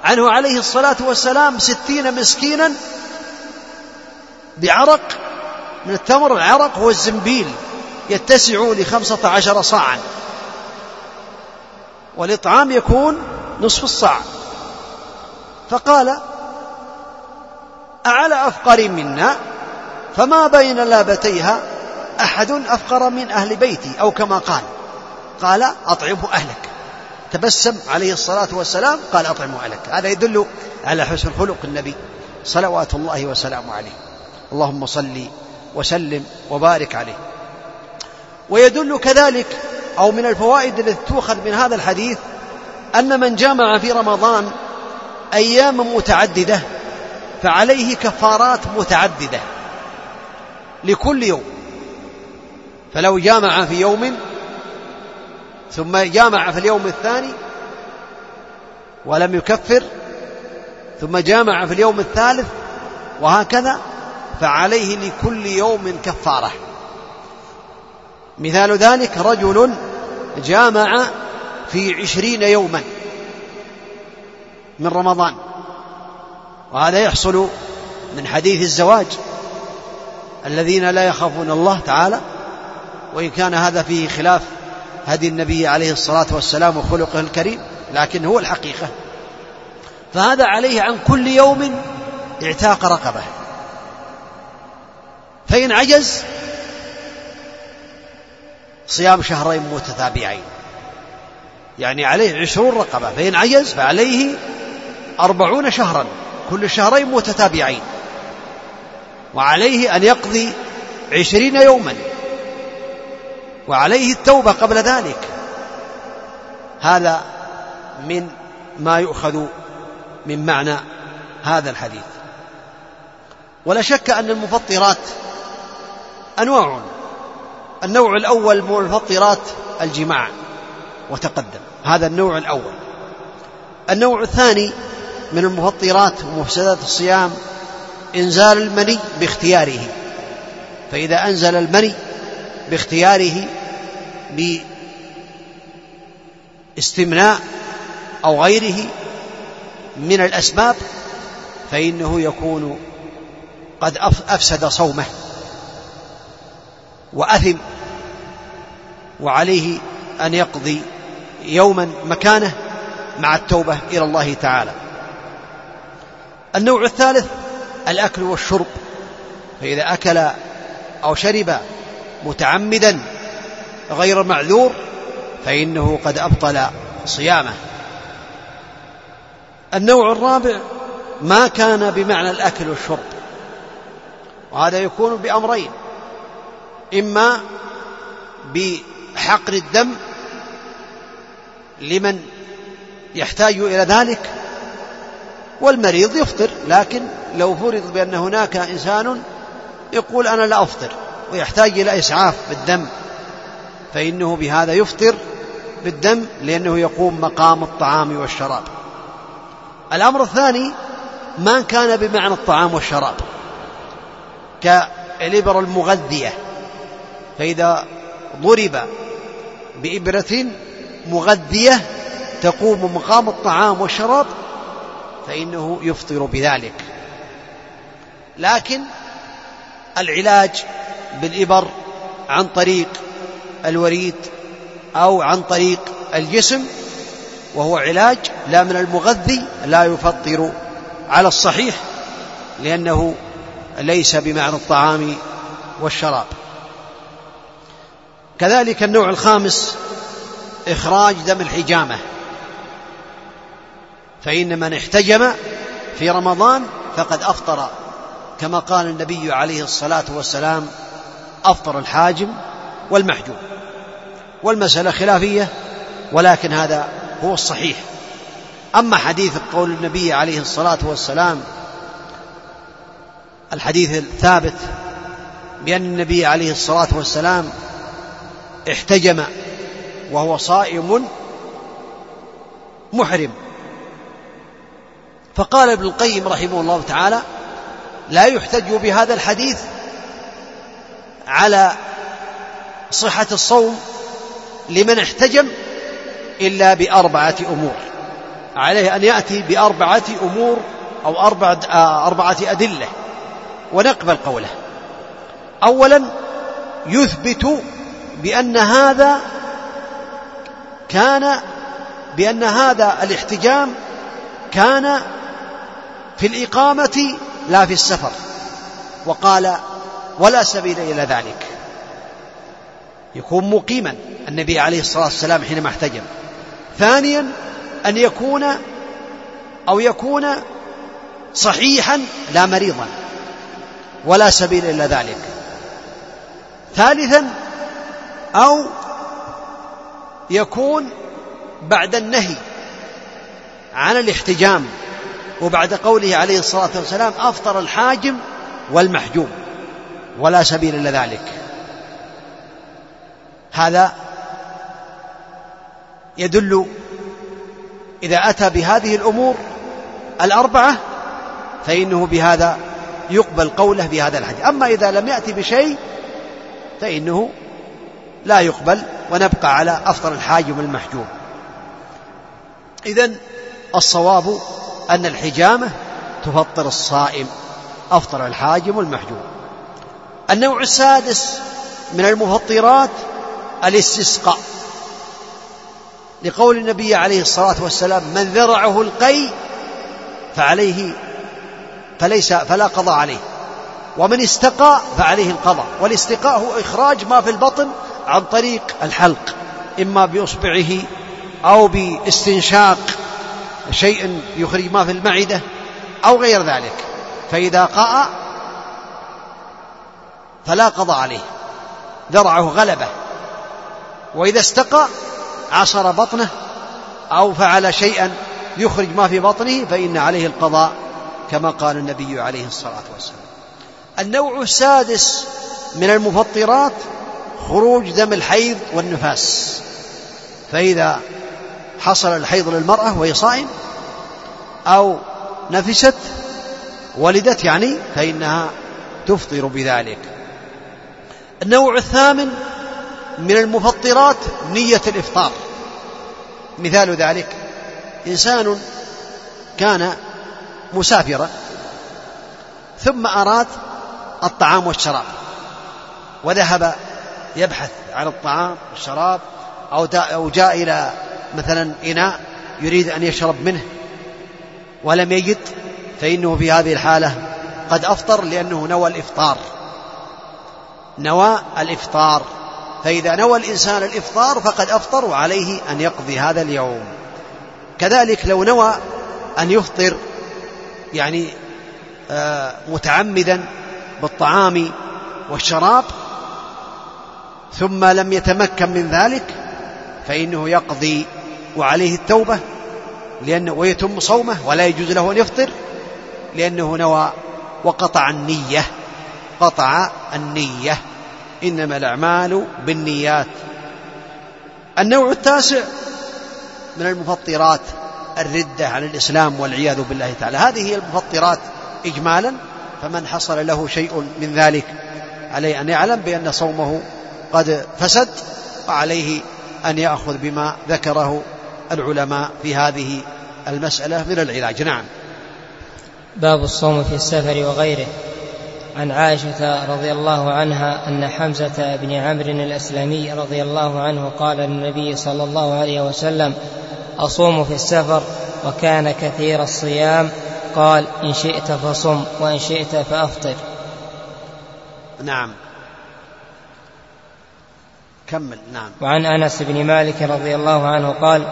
عنه عليه الصلاة والسلام ستين مسكينا بعرق من التمر العرق هو الزنبيل يتسع لخمسة عشر صاعا والإطعام يكون نصف الصاع. فقال أعلى أفقر منا؟ فما بين لابتيها أحد أفقر من أهل بيتي أو كما قال. قال أطعمه أهلك. تبسم عليه الصلاة والسلام قال أطعمه أهلك. هذا يدل على حسن خلق النبي صلوات الله وسلامه عليه. اللهم صل وسلم وبارك عليه. ويدل كذلك أو من الفوائد التي تؤخذ من هذا الحديث أن من جامع في رمضان أيام متعددة فعليه كفارات متعددة لكل يوم. فلو جامع في يوم ثم جامع في اليوم الثاني ولم يكفر ثم جامع في اليوم الثالث وهكذا فعليه لكل يوم كفارة. مثال ذلك رجل جامع في عشرين يوما. من رمضان. وهذا يحصل من حديث الزواج. الذين لا يخافون الله تعالى وإن كان هذا فيه خلاف هدي النبي عليه الصلاة والسلام وخلقه الكريم لكن هو الحقيقة. فهذا عليه عن كل يوم اعتاق رقبة. فإن عجز صيام شهرين متتابعين. يعني عليه عشرون رقبة. فإن عجز فعليه أربعون شهرا. كل شهرين متتابعين. وعليه أن يقضي عشرين يوما. وعليه التوبة قبل ذلك. هذا من ما يؤخذ من معنى هذا الحديث. ولا شك أن المفطرات أنواع. النوع الأول من المفطرات الجماع وتقدم. هذا النوع الأول. النوع الثاني من المفطرات ومفسدات الصيام إنزال المني باختياره. فإذا أنزل المني باختياره باستمناء أو غيره من الأسباب فإنه يكون قد أفسد صومه وأثم وعليه أن يقضي يوما مكانه مع التوبة إلى الله تعالى. النوع الثالث الأكل والشرب. فإذا أكل أو شرب متعمدا غير معذور فإنه قد أبطل صيامه. النوع الرابع ما كان بمعنى الأكل والشرب. وهذا يكون بأمرين. إما بحقن الدم لمن يحتاج إلى ذلك والمريض يفطر لكن لو فرض بأن هناك إنسان يقول أنا لا أفطر ويحتاج إلى إسعاف بالدم فإنه بهذا يفطر بالدم لأنه يقوم مقام الطعام والشراب. الأمر الثاني ما كان بمعنى الطعام والشراب. كالإبر المغذية فإذا ضرب بإبرة مغذية تقوم مقام الطعام والشراب فإنه يفطر بذلك. لكن العلاج بالإبر عن طريق الوريد أو عن طريق الجسم وهو علاج لا من المغذي لا يفطر على الصحيح لأنه ليس بمعنى الطعام والشراب. كذلك النوع الخامس إخراج دم الحجامة. فإن من احتجم في رمضان فقد أفطر كما قال النبي عليه الصلاة والسلام أفطر الحاجم والمحجوم. والمسألة خلافية ولكن هذا هو الصحيح. أما حديث قول النبي عليه الصلاة والسلام الحديث الثابت بأن النبي عليه الصلاة والسلام احتجم وهو صائم محرم. فقال ابن القيم رحمه الله تعالى لا يحتج بهذا الحديث على صحة الصوم لمن احتجم إلا بأربعة أمور. عليه أن يأتي بأربعة أمور أو أربعة, أربعة أدلة ونقبل قوله. أولا يثبت بأن هذا كان بأن هذا الاحتجام كان في الإقامة لا في السفر. وقال ولا سبيل إلى ذلك. يكون مقيما النبي عليه الصلاة والسلام حينما احتجم. ثانيا أن يكون أو يكون صحيحا لا مريضا. ولا سبيل إلى ذلك. ثالثا أو يكون بعد النهي عن الاحتجام وبعد قوله عليه الصلاة والسلام أفطر الحاجم والمحجوم ولا سبيل إلى ذلك. هذا يدل إذا أتى بهذه الأمور الأربعة فإنه بهذا يقبل قوله بهذا الحديث. أما إذا لم يأتي بشيء فإنه لا يقبل ونبقى على أفطر الحاجم المحجوم إذا الصواب أن الحجامة تفطر الصائم أفطر الحاجم المحجوم النوع السادس من المفطرات الاستسقاء. لقول النبي عليه الصلاة والسلام من ذرعه القي فعليه فليس فلا قضاء عليه. ومن استقى فعليه القضاء. والاستقاء هو إخراج ما في البطن عن طريق الحلق إما بإصبعه أو باستنشاق شيء يخرج ما في المعدة أو غير ذلك فإذا قاء فلا قضاء عليه ذرعه غلبة وإذا استقى عصر بطنه أو فعل شيئا يخرج ما في بطنه فإن عليه القضاء كما قال النبي عليه الصلاة والسلام. النوع السادس من المفطرات خروج دم الحيض والنفاس فإذا حصل الحيض للمرأة وهي صائم أو نفست ولدت يعني فإنها تفطر بذلك. النوع الثامن من المفطرات نية الإفطار. مثال ذلك إنسان كان مسافرا ثم أراد الطعام والشراب وذهب يبحث عن الطعام والشراب أو جاء إلى مثلا إناء يريد أن يشرب منه ولم يجد فإنه في هذه الحالة قد أفطر لأنه نوى الإفطار. نوى الإفطار. فإذا نوى الإنسان الإفطار فقد أفطر وعليه أن يقضي هذا اليوم. كذلك لو نوى أن يفطر يعني آه، متعمدا بالطعام والشراب ثم لم يتمكن من ذلك فإنه يقضي وعليه التوبة لأنه ويتم صومه ولا يجوز له أن يفطر لأنه نوى وقطع النية قطع النية. إنما الأعمال بالنيات. النوع التاسع من المفطرات الردة عن الإسلام والعياذ بالله تعالى. هذه هي المفطرات إجمالا فمن حصل له شيء من ذلك عليه أن يعلم بأن صومه قد فسد وعليه أن يأخذ بما ذكره العلماء في هذه المسألة من العلاج. نعم. باب الصوم في السفر وغيره. عن عائشة رضي الله عنها أن حمزة بن عمرو الأسلمي رضي الله عنه قال للنبي صلى الله عليه وسلم أصوم في السفر وكان كثير الصيام. قال إن شئت فصم وإن شئت فأفطر. نعم. كمل. نعم. وعن أنس بن مالك رضي الله عنه قال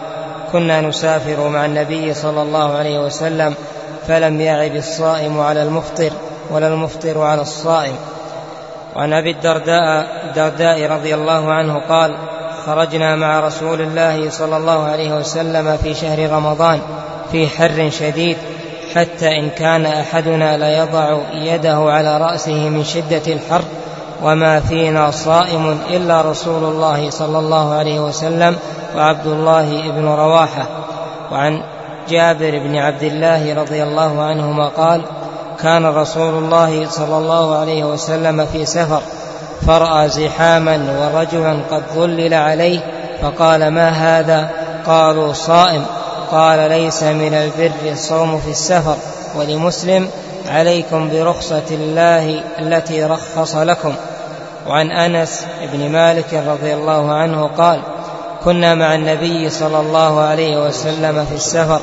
كنا نسافر مع النبي صلى الله عليه وسلم فلم يعب الصائم على المفطر ولا المفطر على الصائم. وعن أبي الدرداء الدرداء رضي الله عنه قال خرجنا مع رسول الله صلى الله عليه وسلم في شهر رمضان في حر شديد حتى إن كان أحدنا ليضع يده على رأسه من شدة الحر وما فينا صائم إلا رسول الله صلى الله عليه وسلم وعبد الله بن رواحة وعن جابر بن عبد الله رضي الله عنهما قال كان رسول الله صلى الله عليه وسلم في سفر فرأى زحاما ورجلا قد ظلل عليه فقال ما هذا؟ قالوا صائم. قال ليس من البر الصوم في السفر ولمسلم عليكم برخصة الله التي رخص لكم. وعن أنس بن مالك رضي الله عنه قال كنا مع النبي صلى الله عليه وسلم في السفر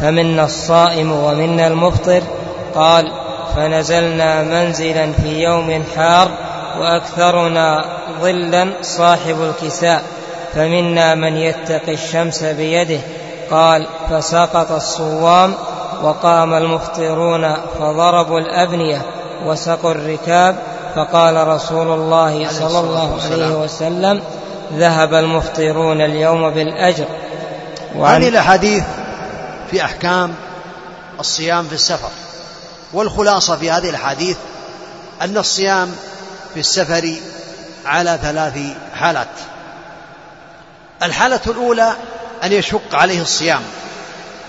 فمنا الصائم ومنا المفطر. قال فنزلنا منزلا في يوم حار وأكثرنا ظلا صاحب الكساء فمنا من يتقي الشمس بيده. قال فسقط الصوام وقام المفطرون فضربوا الأبنية وسقوا الركاب فقال رسول الله صلى الله عليه وسلم ذهب المفطرون اليوم بالأجر. هذه الأحاديث في أحكام الصيام في السفر والخلاصة في هذه الأحاديث أن الصيام في السفر على ثلاث حالات. الحالة الأولى أن يشق عليه الصيام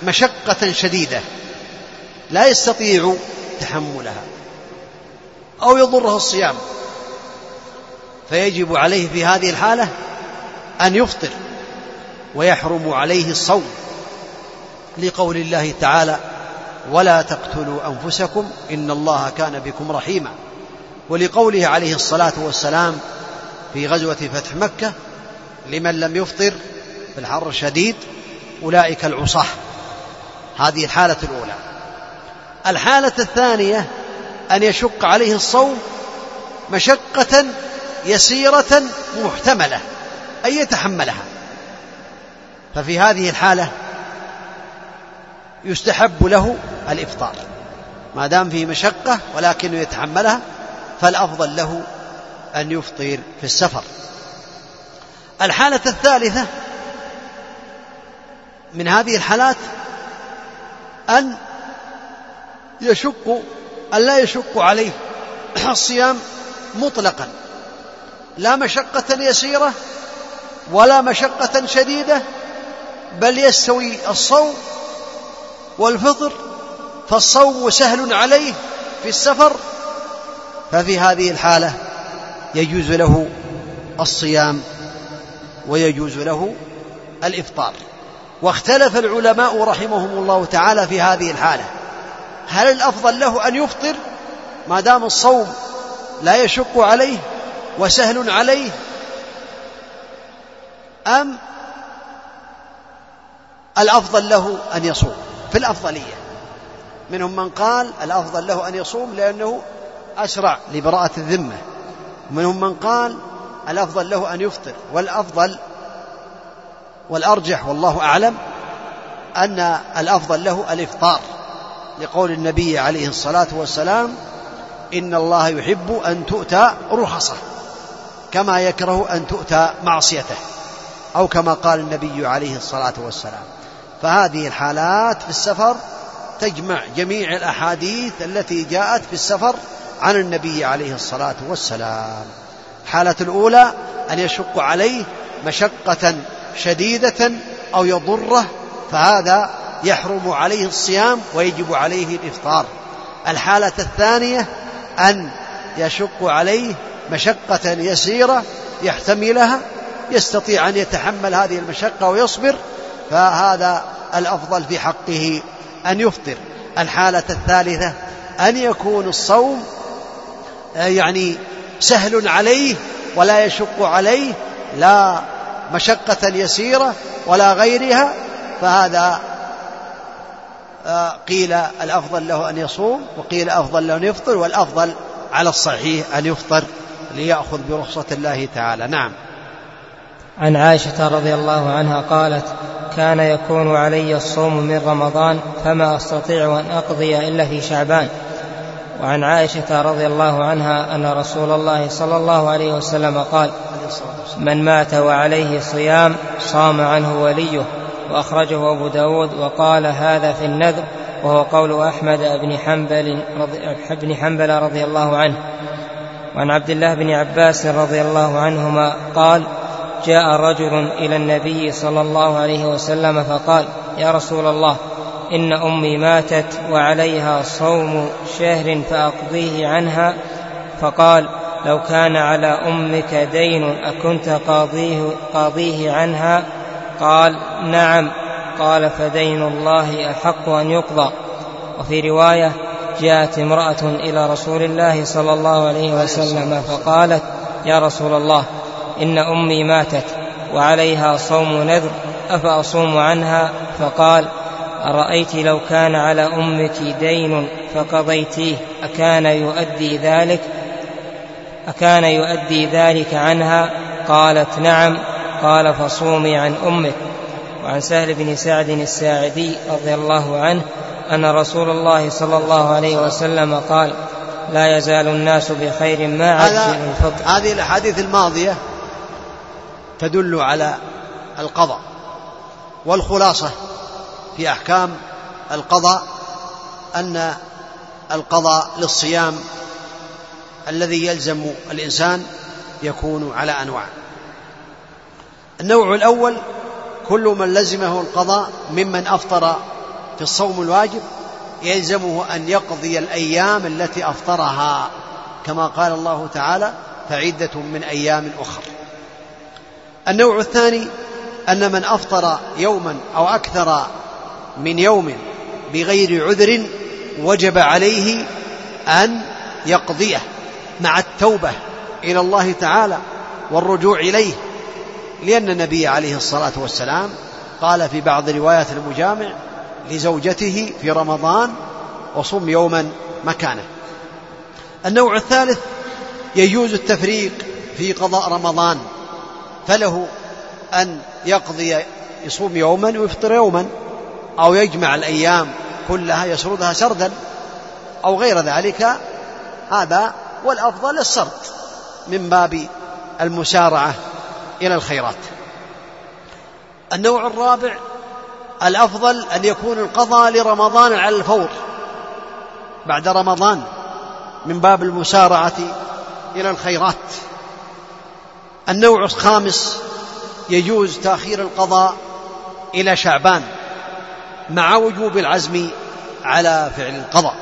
مشقة شديدة لا يستطيع تحملها أو يضره الصيام. فيجب عليه في هذه الحالة أن يفطر ويحرم عليه الصوم لقول الله تعالى ولا تقتلوا أنفسكم إن الله كان بكم رحيما. ولقوله عليه الصلاة والسلام في غزوة فتح مكة لمن لم يفطر في الحر الشديد أولئك العصاة. هذه الحالة الأولى. الحالة الثانية أن يشق عليه الصوم مشقة يسيرة محتملة ان يتحملها. ففي هذه الحالة يستحب له الإفطار. ما دام فيه مشقة ولكنه يتحملها فالأفضل له أن يفطر في السفر. الحالة الثالثة من هذه الحالات أن يشق أن لا يشق عليه الصيام مطلقا. لا مشقة يسيرة ولا مشقة شديدة بل يستوي الصوم والفطر فالصوم سهل عليه في السفر. ففي هذه الحالة يجوز له الصيام ويجوز له الإفطار. واختلف العلماء رحمهم الله تعالى في هذه الحالة. هل الأفضل له أن يفطر؟ ما دام الصوم لا يشق عليه وسهل عليه. أم الأفضل له أن يصوم في الأفضلية. منهم من قال الأفضل له أن يصوم لأنه أسرع لبراءة الذمة. ومنهم من قال الأفضل له أن يفطر. والأفضل والأرجح والله أعلم أن الأفضل له الإفطار. لقول النبي عليه الصلاة والسلام إن الله يحب أن تؤتى رخصة. كما يكره أن تؤتى معصيته أو كما قال النبي عليه الصلاة والسلام. فهذه الحالات في السفر تجمع جميع الأحاديث التي جاءت في السفر عن النبي عليه الصلاة والسلام. الحالة الأولى أن يشق عليه مشقة شديدة أو يضره فهذا يحرم عليه الصيام ويجب عليه الإفطار. الحالة الثانية أن يشق عليه مشقة يسيرة يحتملها يستطيع أن يتحمل هذه المشقة ويصبر فهذا الأفضل في حقه أن يفطر. الحالة الثالثة أن يكون الصوم آه، يعني سهل عليه ولا يشق عليه لا مشقة يسيرة ولا غيرها فهذا آه، قيل الأفضل له أن يصوم وقيل أفضل له أن يفطر والأفضل على الصحيح أن يفطر. ليأخذ برخصة الله تعالى. نعم. عن عائشة رضي الله عنها قالت كان يكون علي الصوم من رمضان فما أستطيع أن أقضي إلا في شعبان. وعن عائشة رضي الله عنها أن رسول الله صلى الله عليه وسلم قال من مات وعليه صيام صام عنه وليه. وأخرجه أبو داود وقال هذا في النذر وهو قول أحمد بن حنبل رضي, حنبل رضي الله عنه. وعن عبد الله بن عباس رضي الله عنهما قال جاء رجل إلى النبي صلى الله عليه وسلم فقال يا رسول الله إن أمي ماتت وعليها صوم شهر فأقضيه عنها. فقال لو كان على أمك دين أكنت قاضيه, قاضيه عنها؟ قال نعم. قال فدين الله أحق أن يقضى. وفي رواية جاءت امرأة إلى رسول الله صلى الله عليه وسلم فقالت يا رسول الله إن أمي ماتت وعليها صوم نذر أفأصوم عنها؟ فقال أرأيت لو كان على أمك دين فقضيتيه أكان يؤدي ذلك أكان يؤدي ذلك عنها؟ قالت نعم. قال فصومي عن أمك. وعن سهل بن سعد الساعدي رضي الله عنه أن رسول الله صلى الله عليه وسلم قال لا يزال الناس بخير ما عجل الفطر هذه الأحاديث الماضية تدل على القضاء والخلاصة في أحكام القضاء أن القضاء للصيام الذي يلزم الإنسان يكون على أنواع. النوع الأول كل من لزمه القضاء ممن أفطر في الصوم الواجب يلزمه أن يقضي الأيام التي أفطرها. كما قال الله تعالى فعدة من أيام أخر. النوع الثاني أن من أفطر يوما أو أكثر من يوم بغير عذر وجب عليه أن يقضيه مع التوبة إلى الله تعالى والرجوع إليه. لأن النبي عليه الصلاة والسلام قال في بعض روايات المجامع لزوجته في رمضان وصم يوما مكانه. النوع الثالث يجوز التفريق في قضاء رمضان فله أن يقضي يصوم يوما ويفطر يوما أو يجمع الأيام كلها يسردها سردا أو غير ذلك. هذا والأفضل السرد من باب المسارعة إلى الخيرات. النوع الرابع الأفضل أن يكون القضاء لرمضان على الفور بعد رمضان من باب المسارعة إلى الخيرات. النوع الخامس يجوز تأخير القضاء إلى شعبان مع وجوب العزم على فعل القضاء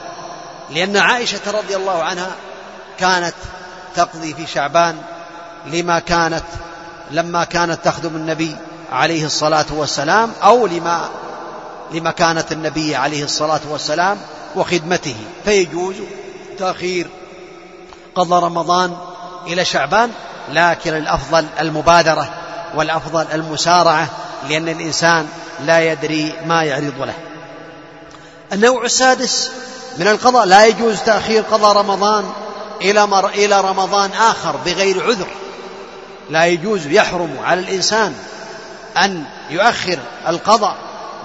لأن عائشة رضي الله عنها كانت تقضي في شعبان لما كانت لما كانت تخدم النبي عليه الصلاة والسلام أو لما لمكانة النبي عليه الصلاة والسلام وخدمته. فيجوز تأخير قضى رمضان إلى شعبان لكن الأفضل المبادرة والأفضل المسارعة لأن الإنسان لا يدري ما يعرض له. النوع السادس من القضاء لا يجوز تأخير قضاء رمضان إلى مر إلى رمضان آخر بغير عذر. لا يجوز يحرم على الإنسان أن يؤخر القضاء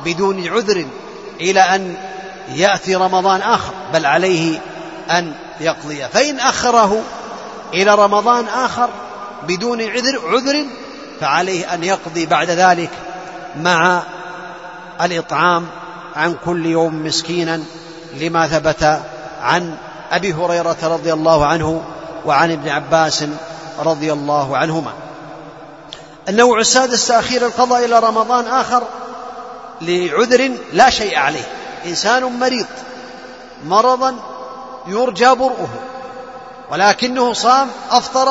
بدون عذر إلى أن يأتي رمضان آخر بل عليه أن يقضي. فإن أخره إلى رمضان آخر بدون عذر عذر فعليه أن يقضي بعد ذلك مع الإطعام عن كل يوم مسكينا لما ثبت عن أبي هريرة رضي الله عنه وعن ابن عباس رضي الله عنهما. النوع السادس تأخير القضاء إلى رمضان آخر لعذر لا شيء عليه. إنسان مريض مرضا يرجى برؤه ولكنه صام أفطر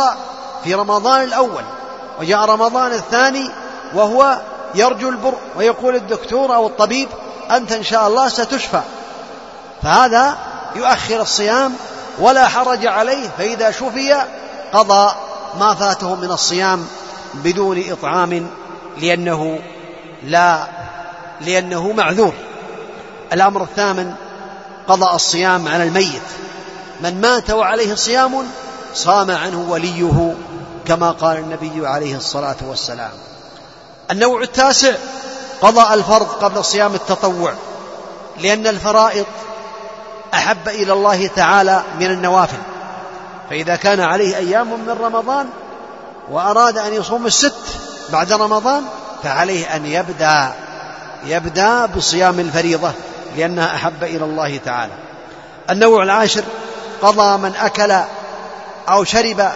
في رمضان الأول وجاء رمضان الثاني وهو يرجو البر ويقول الدكتور أو الطبيب أنت إن شاء الله ستشفى. فهذا يؤخر الصيام ولا حرج عليه فإذا شفي قضى ما فاته من الصيام بدون إطعام لأنه لا لأنه معذور. الأمر الثامن قضاء الصيام على الميت. من مات وعليه صيام صام عنه وليه كما قال النبي عليه الصلاة والسلام. النوع التاسع قضاء الفرض قبل صيام التطوع لأن الفرائض أحب إلى الله تعالى من النوافل. فإذا كان عليه أيام من رمضان وأراد أن يصوم الست بعد رمضان فعليه أن يبدأ يبدأ بصيام الفريضة لأنها أحب إلى الله تعالى. النوع العاشر قضى من أكل أو شرب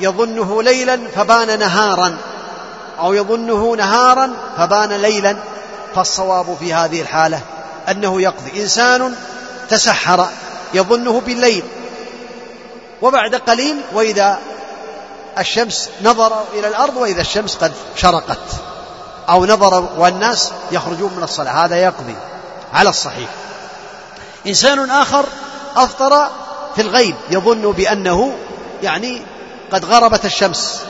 يظنه ليلا فبان نهارا أو يظنه نهارا فبان ليلا. فالصواب في هذه الحالة أنه يقضي. إنسان تسحر يظنه بالليل وبعد قليل وإذا الشمس نظر إلى الأرض وإذا الشمس قد شرقت. أو نظر والناس يخرجون من الصلاة. هذا يقضي على الصحيح. إنسان آخر أفطر في الغيب. يظن بأنه يعني قد غربت الشمس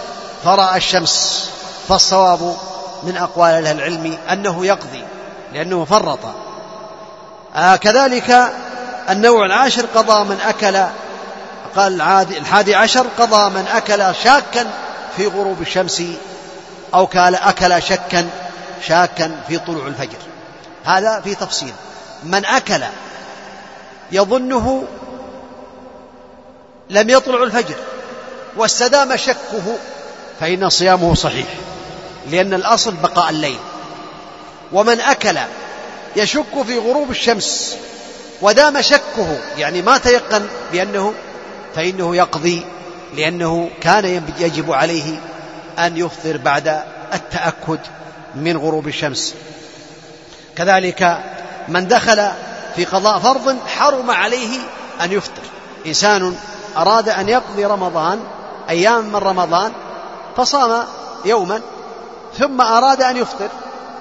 فرأى الشمس. فالصواب من أقوال أهل العلم أنه يقضي لأنه فرط. آه كذلك النوع العاشر قضى من أكل قال الحادي عشر قضى من أكل شاكا في غروب الشمس أو كان أكل شكا شاكا في طلوع الفجر. هذا في تفصيل. من أكل يظنه لم يطلع الفجر واستدام شكه فإن صيامه صحيح لأن الأصل بقاء الليل. ومن أكل يشك في غروب الشمس ودام شكه يعني ما تيقن بأنه فإنه يقضي لأنه كان يجب عليه أن يفطر بعد التأكد من غروب الشمس. كذلك من دخل في قضاء فرض حرم عليه أن يفطر. إنسان أراد أن يقضي رمضان أيام من رمضان فصام يوما ثم أراد أن يفطر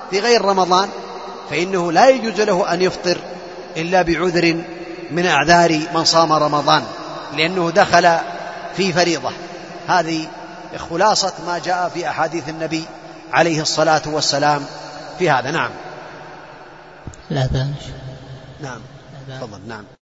في غير رمضان فإنه لا يجوز له أن يفطر إلا بعذر من أعذار من صام رمضان. لأنه دخل في فريضة. هذه خلاصة ما جاء في أحاديث النبي عليه الصلاة والسلام في هذا. نعم. لا نعم. تفضل. نعم.